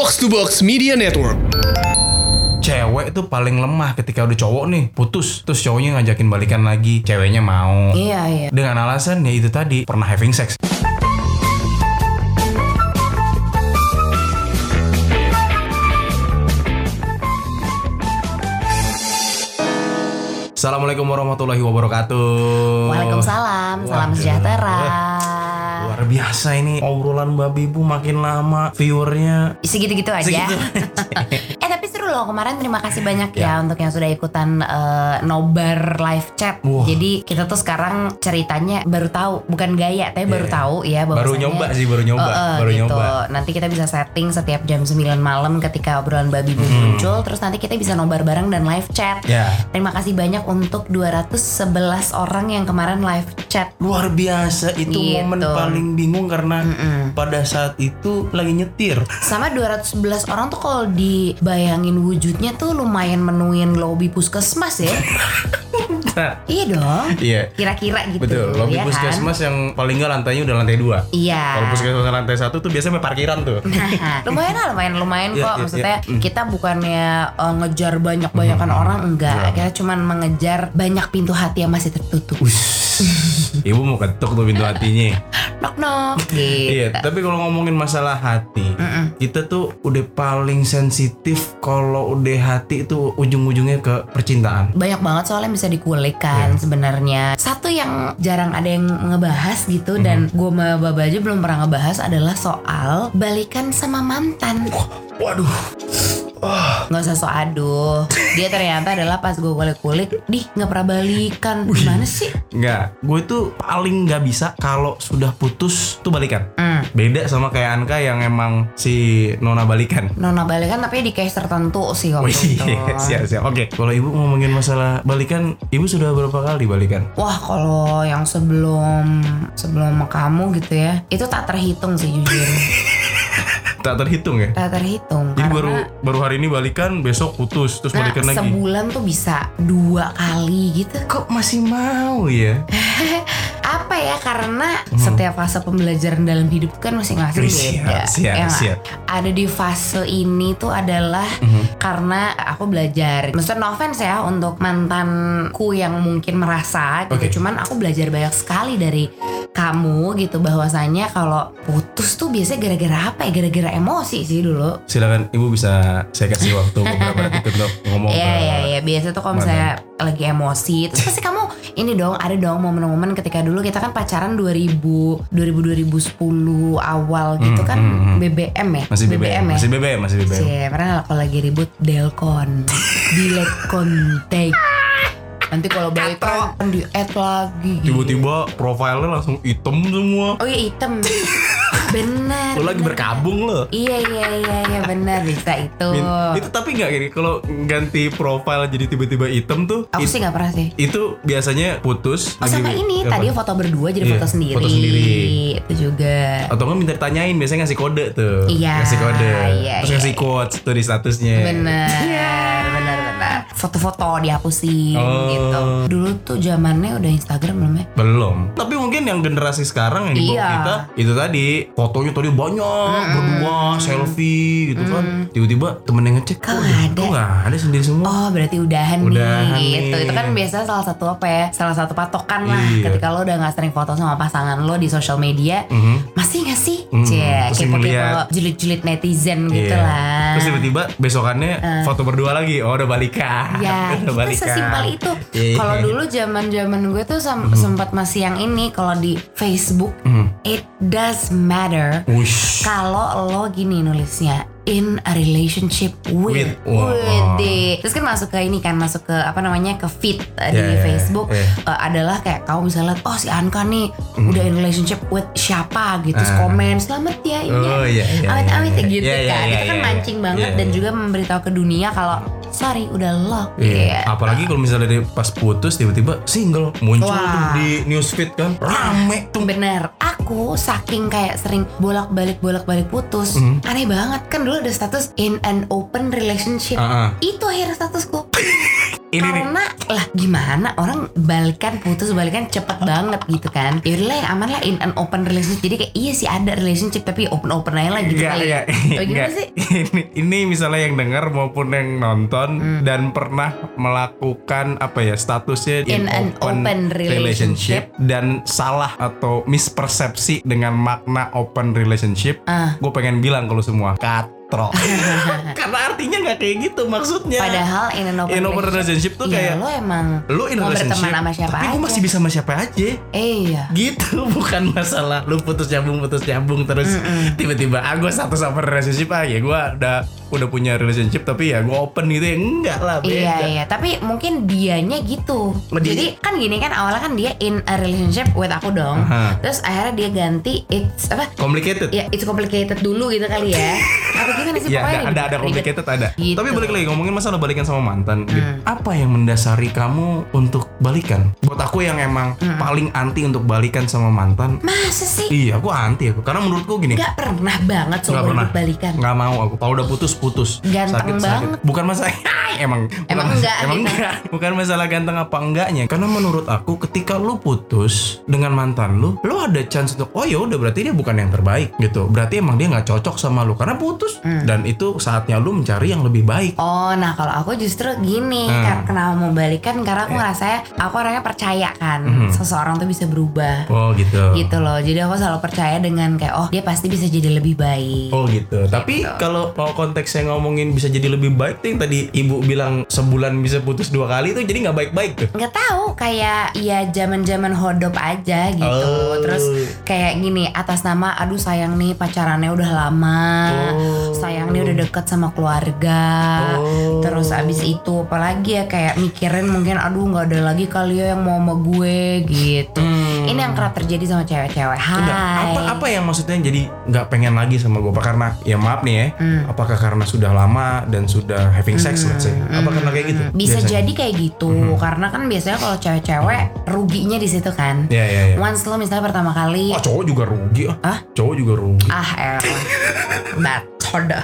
Box to Box Media Network. cewek tuh paling lemah ketika udah cowok nih putus terus cowoknya ngajakin balikan lagi ceweknya mau Iya iya. dengan alasan ya itu tadi pernah having sex Assalamualaikum warahmatullahi wabarakatuh. Waalaikumsalam, salam Waduh. sejahtera. Luar biasa ini obrolan babi bu makin lama viewernya Segitu-gitu aja. Segitu eh tapi seru loh kemarin terima kasih banyak ya, untuk yang sudah ikutan eh, nobar live chat. Wah. Jadi kita tuh sekarang ceritanya baru tahu, bukan gaya tapi baru Iya. tahu ya baru nyoba sih baru nyoba Eh, eh, baru gitu. nyoba. Nanti kita bisa setting setiap jam 9 malam ketika obrolan babi bu Hmm. muncul Terus nanti kita bisa nobar bareng dan live chat Ya Terima kasih banyak untuk 211 orang yang kemarin live chat luar biasa itu Gitu. momen paling bingung karena pada saat itu lagi nyetir. Sama 211 orang tuh kalau dibayangin wujudnya tuh lumayan menuin lobby puskesmas ya. iya dong. Iya. Kira-kira gitu. Betul, lobby ya kan? puskesmas yang paling nggak lantainya udah lantai dua. Iya. Kalau puskesmas lantai satu tuh biasanya parkiran tuh. Nah, lumayan lah, lumayan lumayan Iya, kok. iya, Maksudnya iya. Mm. kita bukannya uh, ngejar banyak-banyakan orang enggak. Kita cuman mengejar banyak pintu hati yang masih tertutup. Ibu mau ketuk tuh pintu hatinya. Knock knock gitu. Iya, tapi kalau ngomongin masalah hati, kita tuh udah paling sensitif kalau udah hati itu ujung-ujungnya ke percintaan. banyak banget soalnya bisa dikulik kan sebenarnya satu yang jarang ada yang ngebahas gitu dan Mm-hmm. gue sama Baba aja belum pernah ngebahas adalah soal balikan sama mantan Waduh. Nggak usah so aduh dia ternyata adalah pas gue kulik-kulik dih nggak pernah balikan gimana sih Enggak, gue tuh paling nggak bisa kalau sudah putus tuh balikan. Hmm. Beda sama kayak Anka yang emang si Nona balikan. Nona balikan tapi di case tertentu sih waktu itu siap siap. Oke, kalau ibu ngomongin masalah balikan, ibu sudah berapa kali balikan? Wah kalau yang sebelum sebelum sama kamu gitu ya itu tak terhitung sih jujur Tak terhitung ya. tak terhitung Jadi baru baru hari ini balikan, besok putus, terus Nah, balikan lagi. sebulan tuh bisa dua kali gitu. Kok masih mau ya? Apa ya? Karena setiap fase pembelajaran dalam hidup kan masing-masing Wih, siap, beda. siap, ya siap. Ada di fase ini tuh adalah karena aku belajar. Maksudnya no offense ya untuk mantanku yang mungkin merasa gitu. Oke. Cuman aku belajar banyak sekali dari kamu gitu bahwasanya kalau putus tuh biasanya gara-gara apa ya? Gara-gara emosi sih dulu. Silakan ibu bisa saya kasih waktu beberapa detik untuk ngomong Iya iya iya biasa tuh kalau misalnya lagi emosi terus pasti kamu ini dong ada dong momen-momen ketika dulu kita kan pacaran 2000 2000 2010 awal gitu kan BBM ya? Hmm, Masih BBM, ya? masih BBM, masih BBM. Cie, pernah kalau lagi ribut Delcon delete contact nanti kalau balik kan di add lagi gitu. Tiba-tiba profilnya langsung hitam semua. oh iya hitam benar Lo lagi berkabung lo. iya iya iya iya benar bisa itu Min- Itu tapi nggak gini kalau ganti profile jadi tiba-tiba hitam tuh aku it- sih nggak pernah sih itu biasanya putus Oh sama lagi- ini apa? tadi foto berdua jadi Iya, foto sendiri. foto sendiri. Itu juga. atau nggak minta ditanyain biasanya ngasih kode tuh Iya, ngasih kode iya, terus iya, ngasih quotes tuh di statusnya benar, benar. Foto-foto dihapusin Oh. gitu. Dulu tuh zamannya udah Instagram belum ya? belum tapi mungkin yang generasi sekarang yang di bawah Iya. kita itu tadi fotonya tadi banyak berdua selfie gitu kan tiba-tiba temen yang ngecek Kok "Kok nggak ada?" kok nggak ada sendiri semua Oh berarti udahan, Udahan nih gitu. nih. Itu kan biasa salah satu apa ya? Salah satu patokan lah Iya. ketika lo udah nggak sering foto sama pasangan lo di sosial media. Mhm. Masih nggak sih? Mhm. Cie, Terus kepo-kepo julid-julid netizen gitu Iya. lah. Terus tiba-tiba besokannya foto berdua lagi. Oh udah balikan. Ya, udah kita sesimpel itu. Iya. Kalau dulu zaman-zaman gue tuh sem- sempat masih yang ini kalau di Facebook Mhm. it does matter kalau lo gini nulisnya in a relationship with With. Wow. with the- terus kan masuk ke ini kan masuk ke apa namanya ke feed uh, di Yeah, yeah, Facebook yeah. uh, adalah kayak kamu bisa lihat oh si Anka nih udah in relationship with siapa gitu terus Ah. komen selamat ya ini Oh, iya, iya, awet-awet iya, gitu iya, iya, kan iya, itu kan iya, mancing iya. banget Iya, dan iya. juga memberitahu ke dunia kalau sorry udah lock Iya. gitu Apalagi kalau misalnya dari pas putus tiba-tiba single muncul Wah. tuh di newsfeed kan rame tuh. Bener, aku saking kayak sering bolak-balik bolak-balik putus, Mhm. aneh banget kan dulu ada status in an open relationship. Ah, ah. Itu akhirnya statusku. ini nih. karena lah gimana orang balikan putus balikan cepet banget gitu kan yaudah lah yang aman lah in an open relationship jadi kayak iya sih ada relationship tapi open open aja lah gitu Enggak, kali enggak, Oh, gimana enggak. sih Ini, ini misalnya yang dengar maupun yang nonton Hmm. dan pernah melakukan apa ya statusnya In an open relationship. dan salah atau mispersepsi dengan makna open relationship, Ah. gue pengen bilang kalau semua katro. Karena artinya nggak kayak gitu maksudnya. padahal in an open, in open relationship tuh ya kayak lo emang lu in mau relationship, berteman sama siapa tapi gue aja. masih bisa sama siapa aja. eh iya gitu bukan masalah lu putus nyambung putus nyambung terus tiba-tiba ah gue satu sama relationship ah ya gue udah udah punya relationship tapi ya gue open gitu ya enggak lah beda Iya iya, tapi mungkin dianya gitu. Oh, dia- Jadi kan gini kan awalnya kan dia in a relationship with aku dong. Aha. Terus akhirnya dia ganti it's apa? complicated Ya it's complicated dulu gitu kali ya. Apa gimana sih Ya pokoknya ada, ada ada ribet. complicated ada. Gitu. Tapi balik lagi ngomongin masalah balikan sama mantan. gitu. Apa yang mendasari kamu untuk balikan? Buat aku yang emang paling anti untuk balikan sama mantan. Masa sih? Iya, aku anti aku. Karena menurutku gini. Gak pernah banget Nggak hidup balikan. Nggak mau aku. Kalau udah putus putus. Ganteng banget. Bukan masalah emang Emang bukan, enggak, Emang gitu. enggak. Bukan masalah ganteng apa enggaknya. Karena menurut aku ketika lu putus dengan mantan lu, lu ada chance untuk oh ya udah berarti dia bukan yang terbaik gitu. Berarti emang dia nggak cocok sama lu karena putus. Hmm. Dan itu saatnya lu mencari yang lebih baik. Oh, nah kalau aku justru gini, Hmm. kar- kenapa mau balikan? Karena aku ngerasa aku orangnya percaya kan, Mhm. seseorang tuh bisa berubah. Oh gitu. Gitu loh. Jadi aku selalu percaya dengan kayak oh dia pasti bisa jadi lebih baik. Oh gitu. Tapi kalau mau konteksnya ngomongin bisa jadi lebih baik tuh yang tadi ibu bilang sebulan bisa putus dua kali tuh jadi nggak baik-baik tuh. nggak tahu kayak ya zaman zaman hodop aja gitu Oh. terus kayak gini atas nama aduh sayang nih pacarannya udah lama Oh. sayang nih udah deket sama keluarga Oh. terus abis itu apalagi ya kayak mikirin mungkin aduh nggak ada lagi kali ya yang mau sama gue gitu Hmm. ini yang kerap terjadi sama cewek-cewek apa apa yang maksudnya jadi nggak pengen lagi sama gue? Apa karena ya maaf nih ya, Hmm. apakah karena sudah lama dan sudah having sex let's say? Apa karena kayak gitu? bisa biasanya? Hmm. jadi kayak gitu karena kan biasanya kalau cewek-cewek ruginya di situ kan Ya ya ya. once lo misalnya pertama kali Oh cowok juga rugi ah. Hah? Cowok juga rugi. ah elah batoda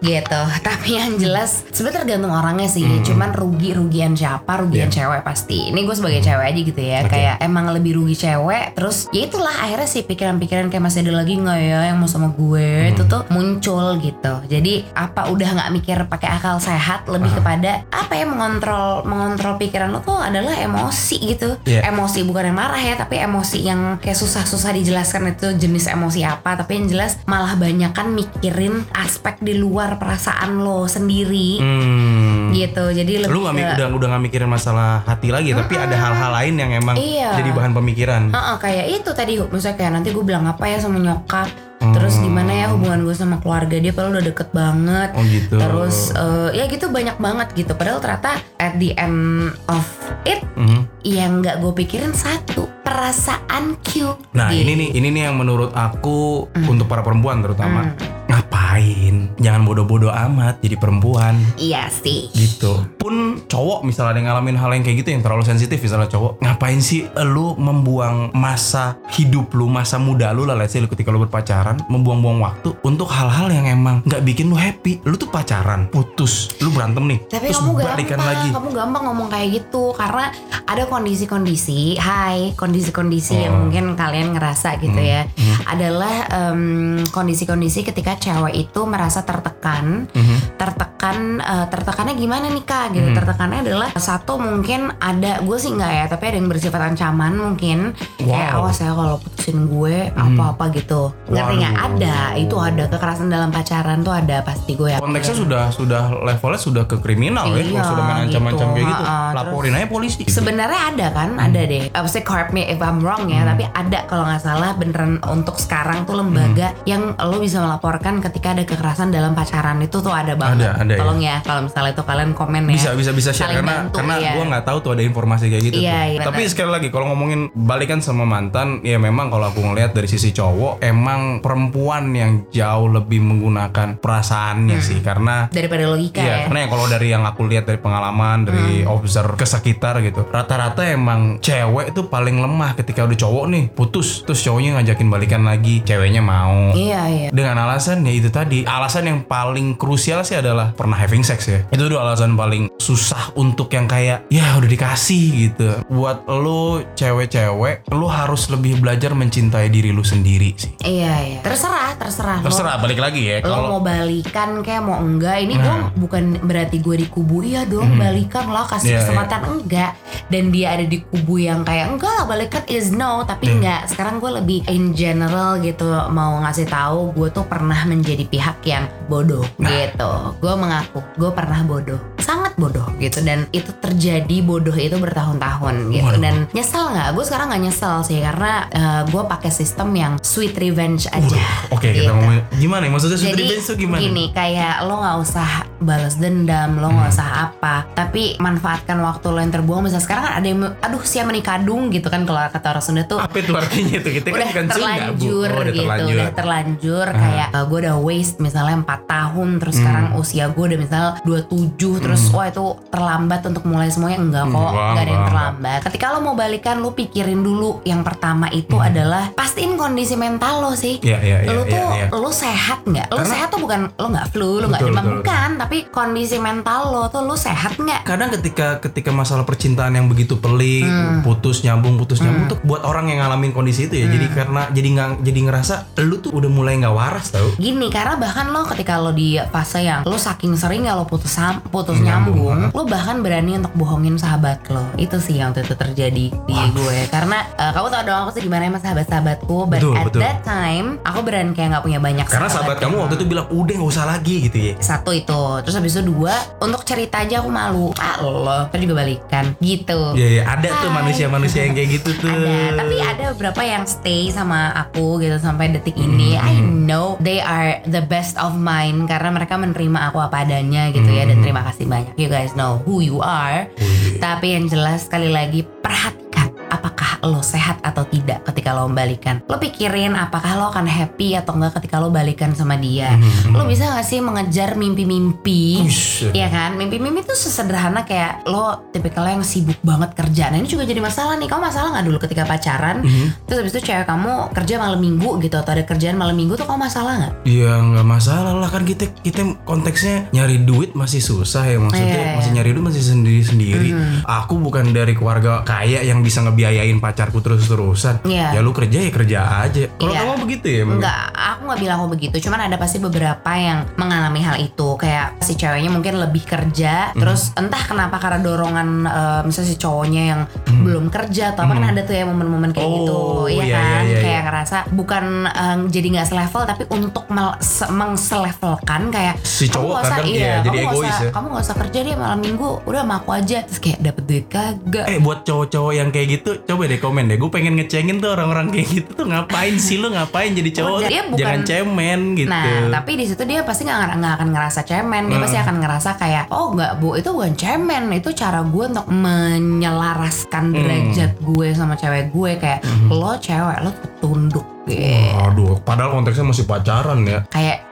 gitu. Tapi yang jelas sebenarnya tergantung orangnya sih. Cuman rugi rugian siapa rugian Iya. cewek pasti. Ini gue sebagai cewek aja gitu ya. Oke. kayak emang lebih rugi cewek terus ya itulah akhirnya sih pikiran-pikiran kayak masih ada lagi nggak ya yang mau sama gue itu tuh muncul gitu. Jadi apa udah nggak mikir pakai akal sehat lebih kepada apa ya mengontrol mengontrol pikiran lo tuh adalah emosi gitu. Iya. emosi bukan yang marah ya tapi emosi yang kayak susah-susah dijelaskan itu jenis emosi apa. Tapi yang jelas malah banyak kan mikirin aspek di luar perasaan lo sendiri Hmm. gitu jadi lebih Lu ke- udah udah nggak mikirin masalah hati lagi, tapi ada hal-hal lain yang emang Iya. jadi bahan pemikiran. Heeh, kayak itu tadi misalnya kayak nanti gue bilang apa ya sama nyokap. Terus gimana ya hubungan gue sama keluarga dia? Padahal udah deket banget. Oh gitu. terus eh, ya gitu banyak banget gitu. Padahal ternyata at the end of it Mhm. yang nggak gue pikirin satu perasaan cute Nah ini nih ini nih yang menurut aku untuk para perempuan terutama. Ngapain? Jangan bodoh-bodoh amat jadi perempuan. Iya sih. Gitu. Pun cowok misalnya ada yang ngalamin hal yang kayak gitu yang terlalu sensitif misalnya cowok ngapain sih lu membuang masa hidup lu masa muda lu lah let's say ketika lu berpacaran membuang-buang waktu untuk hal-hal yang emang nggak bikin lu happy. Lu tuh pacaran. Putus. Lu berantem nih. Tapi terus kamu balikan gampang. lagi. Kamu gampang ngomong kayak gitu. Karena ada kondisi-kondisi. Hai kondisi-kondisi yang Oh. mungkin kalian ngerasa gitu ya. Adalah em, kondisi-kondisi ketika cewek itu merasa tertekan Mhm. tertekan eh, tertekannya gimana nih kak Hmm. gitu tertekannya adalah satu mungkin ada gue sih nggak ya tapi ada yang bersifat ancaman mungkin kayak Wow. Hmm. awas ya kalau putusin gue apa-apa gitu ngerti nggak ada itu ada kekerasan dalam pacaran tuh ada pasti gue ya konteksnya sudah sudah levelnya sudah ke kriminal ya Iya, kalau sudah main ancam-ancam gitu. kayak gitu Ha-ha, laporin aja polisi Sebenarnya ada kan, Hmm. ada deh. Apa sih correct me if I'm wrong ya, tapi ada kalau nggak salah beneran untuk sekarang tuh lembaga Hmm. yang lo bisa melaporkan ketika ada kekerasan dalam pacaran itu tuh ada banget. Ada, ada ya. Tolong ya, kalau misalnya itu kalian komen ya. bisa bisa bisa share Saling karena bantu, karena iya. gua nggak tahu tuh ada informasi kayak gitu Iya, tuh. iya, tapi benar. sekali lagi kalau ngomongin balikan sama mantan ya memang kalau aku ngelihat dari sisi cowok emang perempuan yang jauh lebih menggunakan perasaannya sih karena daripada logika Iya, ya. karena ya kalau dari yang aku lihat dari pengalaman, dari observe ke sekitar gitu, rata-rata emang cewek itu paling lemah ketika udah cowok nih putus, terus cowoknya ngajakin balikan lagi, ceweknya mau. Iya iya. Dengan alasan ya itu tadi, alasan yang paling krusial sih adalah pernah having sex ya. Itu udah alasan paling susah untuk yang kayak ya udah dikasih gitu. Buat lo cewek-cewek, lo harus lebih belajar mencintai diri lu sendiri sih. Iya iya. Terserah terserah. Lo- Terserah balik lagi ya lo kalau mau balikan kayak mau enggak ini gue Nah. bukan berarti gue di kubu iya dong balikan lah kasih Iya, kesempatan enggak dan dia ada di kubu yang kayak enggak lah balikan is no tapi Iya. enggak sekarang gue lebih in general gitu mau ngasih tahu gue tuh pernah menjadi pihak yang bodoh Nah. gitu gue mengaku gue pernah bodoh. sangat bodoh gitu dan itu terjadi bodoh itu bertahun-tahun gitu Waduh. dan nyesel nggak gue sekarang nggak nyesel sih karena eh, gue pakai sistem yang sweet revenge aja Oke, kita gitu. ngomongin gimana ya? Maksudnya sweet jadi revenge tuh gimana? gini kayak lo nggak usah balas dendam lo nggak Hmm. usah apa tapi manfaatkan waktu lo yang terbuang misalnya sekarang kan ada yang aduh siapa menikadung gitu kan kalau kata orang Sunda tuh apa itu artinya tuh kita kan udah Sunda, Bu. terlanjur oh, udah gitu terlanjur. udah terlanjur Ah. kayak gue udah waste misalnya 4 tahun terus sekarang usia gue udah misalnya 27 terus wah itu terlambat untuk mulai semuanya enggak kok Enggak, enggak ada yang terlambat ketika lo mau balikan lo pikirin dulu yang pertama itu adalah pastiin kondisi mental lo sih Iya, iya, iya, lu iya, tuh iya. lu sehat nggak? Lu Karena- sehat tuh bukan lu nggak flu, lu nggak demam betul, bukan, tapi kondisi mental lo tuh lu sehat nggak? Kadang ketika ketika masalah percintaan yang begitu pelik, Hmm. putus nyambung, putus nyambung tuh buat orang yang ngalamin kondisi itu ya. Jadi Hmm. karena jadi nggak jadi ngerasa lu tuh udah mulai nggak waras tau. Gini karena bahkan lo ketika lo di fase yang lo saking sering ya lo putus putus Nyambung, nyambung, lo bahkan berani untuk bohongin sahabat lo. Itu sih yang waktu itu terjadi di gue. Karena eh, kamu tau dong aku sih gimana sama sahabat-sahabatku, but Betul, at betul. that time aku berani kayak nggak punya banyak Karena sahabat kamu waktu itu bilang udah nggak usah lagi gitu ya. satu itu. Terus habis itu dua untuk cerita aja aku malu. Ah lo kita juga balikan. Gitu. Iya, iya, ada tuh Hai. manusia-manusia yang kayak gitu tuh. ada. Tapi ada beberapa yang stay sama aku gitu sampai detik ini. I know they are the best of mine karena mereka menerima aku apa adanya gitu ya. Dan terima kasih banyak you guys know who you are. Wih. tapi yang jelas sekali lagi perhatikan apakah lo sehat atau tidak ketika lo membalikan. Lo pikirin apakah lo akan happy atau enggak ketika lo balikan sama dia. Lo bisa gak sih mengejar mimpi-mimpi Ush. Iya kan, mimpi-mimpi tuh sesederhana kayak lo tipikalnya yang sibuk banget kerja. Nah ini juga jadi masalah nih. Kamu masalah nggak dulu ketika pacaran? Mhm. Terus habis itu cewek kamu kerja malam minggu gitu atau ada kerjaan malam minggu tuh kamu masalah nggak? Ya nggak masalah lah kan kita kita konteksnya nyari duit masih susah ya maksudnya Iya, iya. masih nyari duit masih sendiri sendiri. Aku bukan dari keluarga kaya yang bisa ngebiayain pacarku terus terusan. Iya. Ya lu kerja ya kerja aja. Kalau Iya. kamu begitu ya? Enggak, aku nggak bilang aku begitu. Cuman ada pasti beberapa yang mengalami hal itu. Kayak si ceweknya mungkin lebih kerja, Mhm. terus entah kenapa karena dorongan eh, misalnya si cowoknya yang belum kerja atau apa kan ada tuh ya momen-momen kayak Mhm. Oh, gitu, iya iya, kan? iya, iya, kayak ngerasa bukan eh, jadi nggak selevel, tapi untuk se- mengselevelkan kayak Si kamu cowok nggak usah, kadang iya, iya, jadi kamu egois usah, ya. Kamu nggak usah kerja deh malam minggu, udah sama aku aja. Terus kayak dapet duit kagak. Eh buat cowok-cowok yang kayak gitu coba deh komen deh gue pengen ngecengin tuh orang-orang kayak gitu tuh ngapain sih lu ngapain jadi cowok Dia bukan- jangan cemen gitu Nah, tapi di situ dia pasti nggak akan ngerasa cemen. Dia Hmm. pasti akan ngerasa kayak, oh nggak bu, itu bukan cemen. Itu cara gue untuk menyelaraskan Hmm. derajat gue sama cewek gue kayak lo cewek lo tunduk. Gitu. Aduh, padahal konteksnya masih pacaran ya. Kayak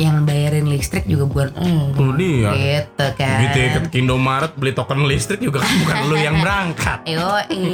yang bayarin listrik juga bukan mm, Tuh dia. gitu kan. Gitu ya ke Indomaret beli token listrik juga kan bukan lu yang berangkat. Yo,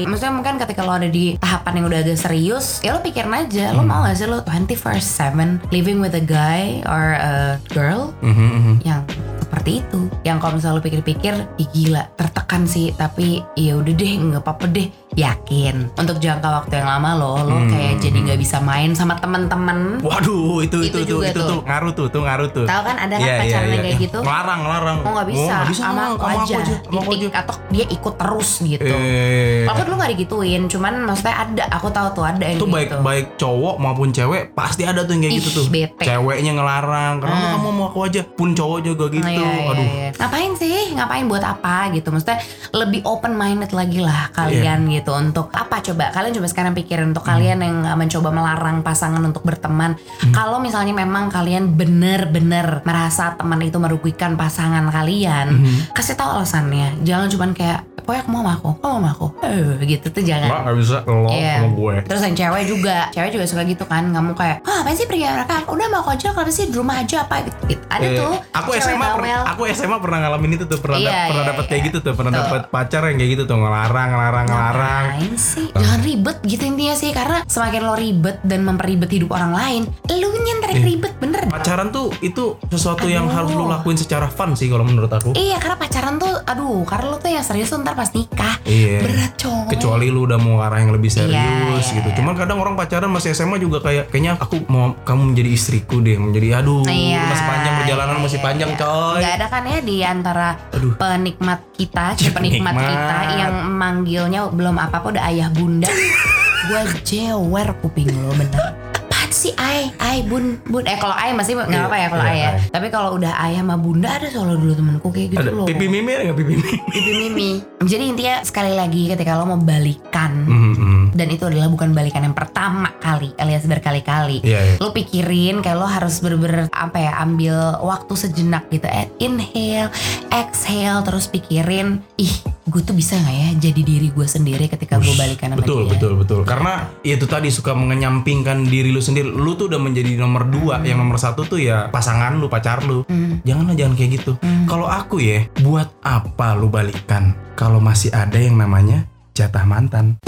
maksudnya mungkin ketika lo ada di tahapan yang udah agak serius, ya lo pikirin aja, lo Hmm. mau gak sih lo 24/7 living with a guy or a girl Mhm, mhm. yang seperti itu yang kalau misalnya lu pikir-pikir ih gila tertekan sih tapi ya udah deh nggak apa-apa deh yakin untuk jangka waktu yang lama lo lo Hmm. kayak jadi nggak bisa main sama teman-teman Waduh, itu Itu itu itu itu, tuh. tuh ngaruh tuh, tuh ngaruh tuh. tahu kan ada kan Iya, iya, pacaran yang kayak iya. gitu Ngelarang, ngelarang. oh nggak bisa, Oh, bisa sama aku aja, titik aja. atau dia ikut terus gitu Eh, aku dulu nggak digituin cuman maksudnya ada aku tahu tuh ada yang itu baik gitu baik cowok maupun cewek pasti ada tuh yang kayak Ih, gitu tuh. bete. Ceweknya ngelarang, karena Hmm. kamu mau aku aja. Pun cowok juga gitu. Iya, iya, Aduh. iya. Ngapain sih? Ngapain buat apa gitu? Maksudnya lebih open minded lagi lah kalian Iya. gitu untuk apa coba kalian coba sekarang pikirin untuk kalian yang uh, mencoba melarang pasangan untuk berteman kalau misalnya memang kalian bener-bener merasa teman itu merugikan pasangan kalian kasih tahu alasannya jangan cuman kayak pokoknya kamu mau sama aku kamu mau sama aku eh gitu tuh jangan Mbak gak bisa lo Iya. sama gue. Terus yang cewek juga, cewek juga suka gitu kan. Kamu kayak, ah apa sih pergi mereka? Udah mau aku aja, kenapa sih di rumah aja apa gitu. gitu. Ada Eh, tuh. aku SMA per- bawel. aku SMA pernah ngalamin itu tuh pernah Iya, dap- pernah iya, dapat iya. kayak gitu tuh pernah Tuh. dapat pacar yang kayak gitu tuh ngelarang ngelarang ngelarang Ngapain sih? Jangan ribet gitu intinya sih Karena semakin lo ribet dan memperibet hidup orang lain Lu nyentrek Iya. ribet bener pacaran tuh itu sesuatu yang Aduh. harus lu lakuin secara fun sih kalau menurut aku Iya karena pacaran tuh Aduh karena lo tuh yang serius tuh ntar pas nikah Iya. Berat coy kecuali lu udah mau arah yang lebih serius Iya, iya, gitu. iya. Cuman kadang orang pacaran masih SMA juga kayak kayaknya aku mau kamu menjadi istriku deh, menjadi aduh Iya, masih panjang perjalanan iya, masih iya, panjang iya. coy. Nggak ada kan ya di antara Aduh. penikmat kita, Penikmat. kita yang manggilnya belum apa-apa udah ayah bunda. Gua jewer kuping lo bener. Apaan sih ay, ay bun, bun. Eh kalau ay masih nggak Iya, apa ya kalau iya, ay ya. ay. Tapi kalau udah ayah sama bunda ada soalnya dulu temenku kayak gitu Ada loh. pipi mimi ada nggak pipi mimi? Pipi mimi. Jadi intinya sekali lagi ketika lo mau balikan Mhm, mhm. dan itu adalah bukan balikan yang pertama kali alias berkali-kali Iya, iya. lo pikirin kayak lo harus bener-bener apa ya ambil waktu sejenak gitu eh, inhale exhale terus pikirin ih gue tuh bisa nggak ya jadi diri gue sendiri ketika gue balikan sama betul dia? betul betul. Karena itu tadi suka mengenyampingkan diri lu sendiri. Lu tuh udah menjadi nomor dua. Yang nomor satu tuh ya pasangan lu pacar lu. Hmm. janganlah jangan kayak gitu. Kalau aku ya buat apa lu balikan? Kalau masih ada yang namanya jatah mantan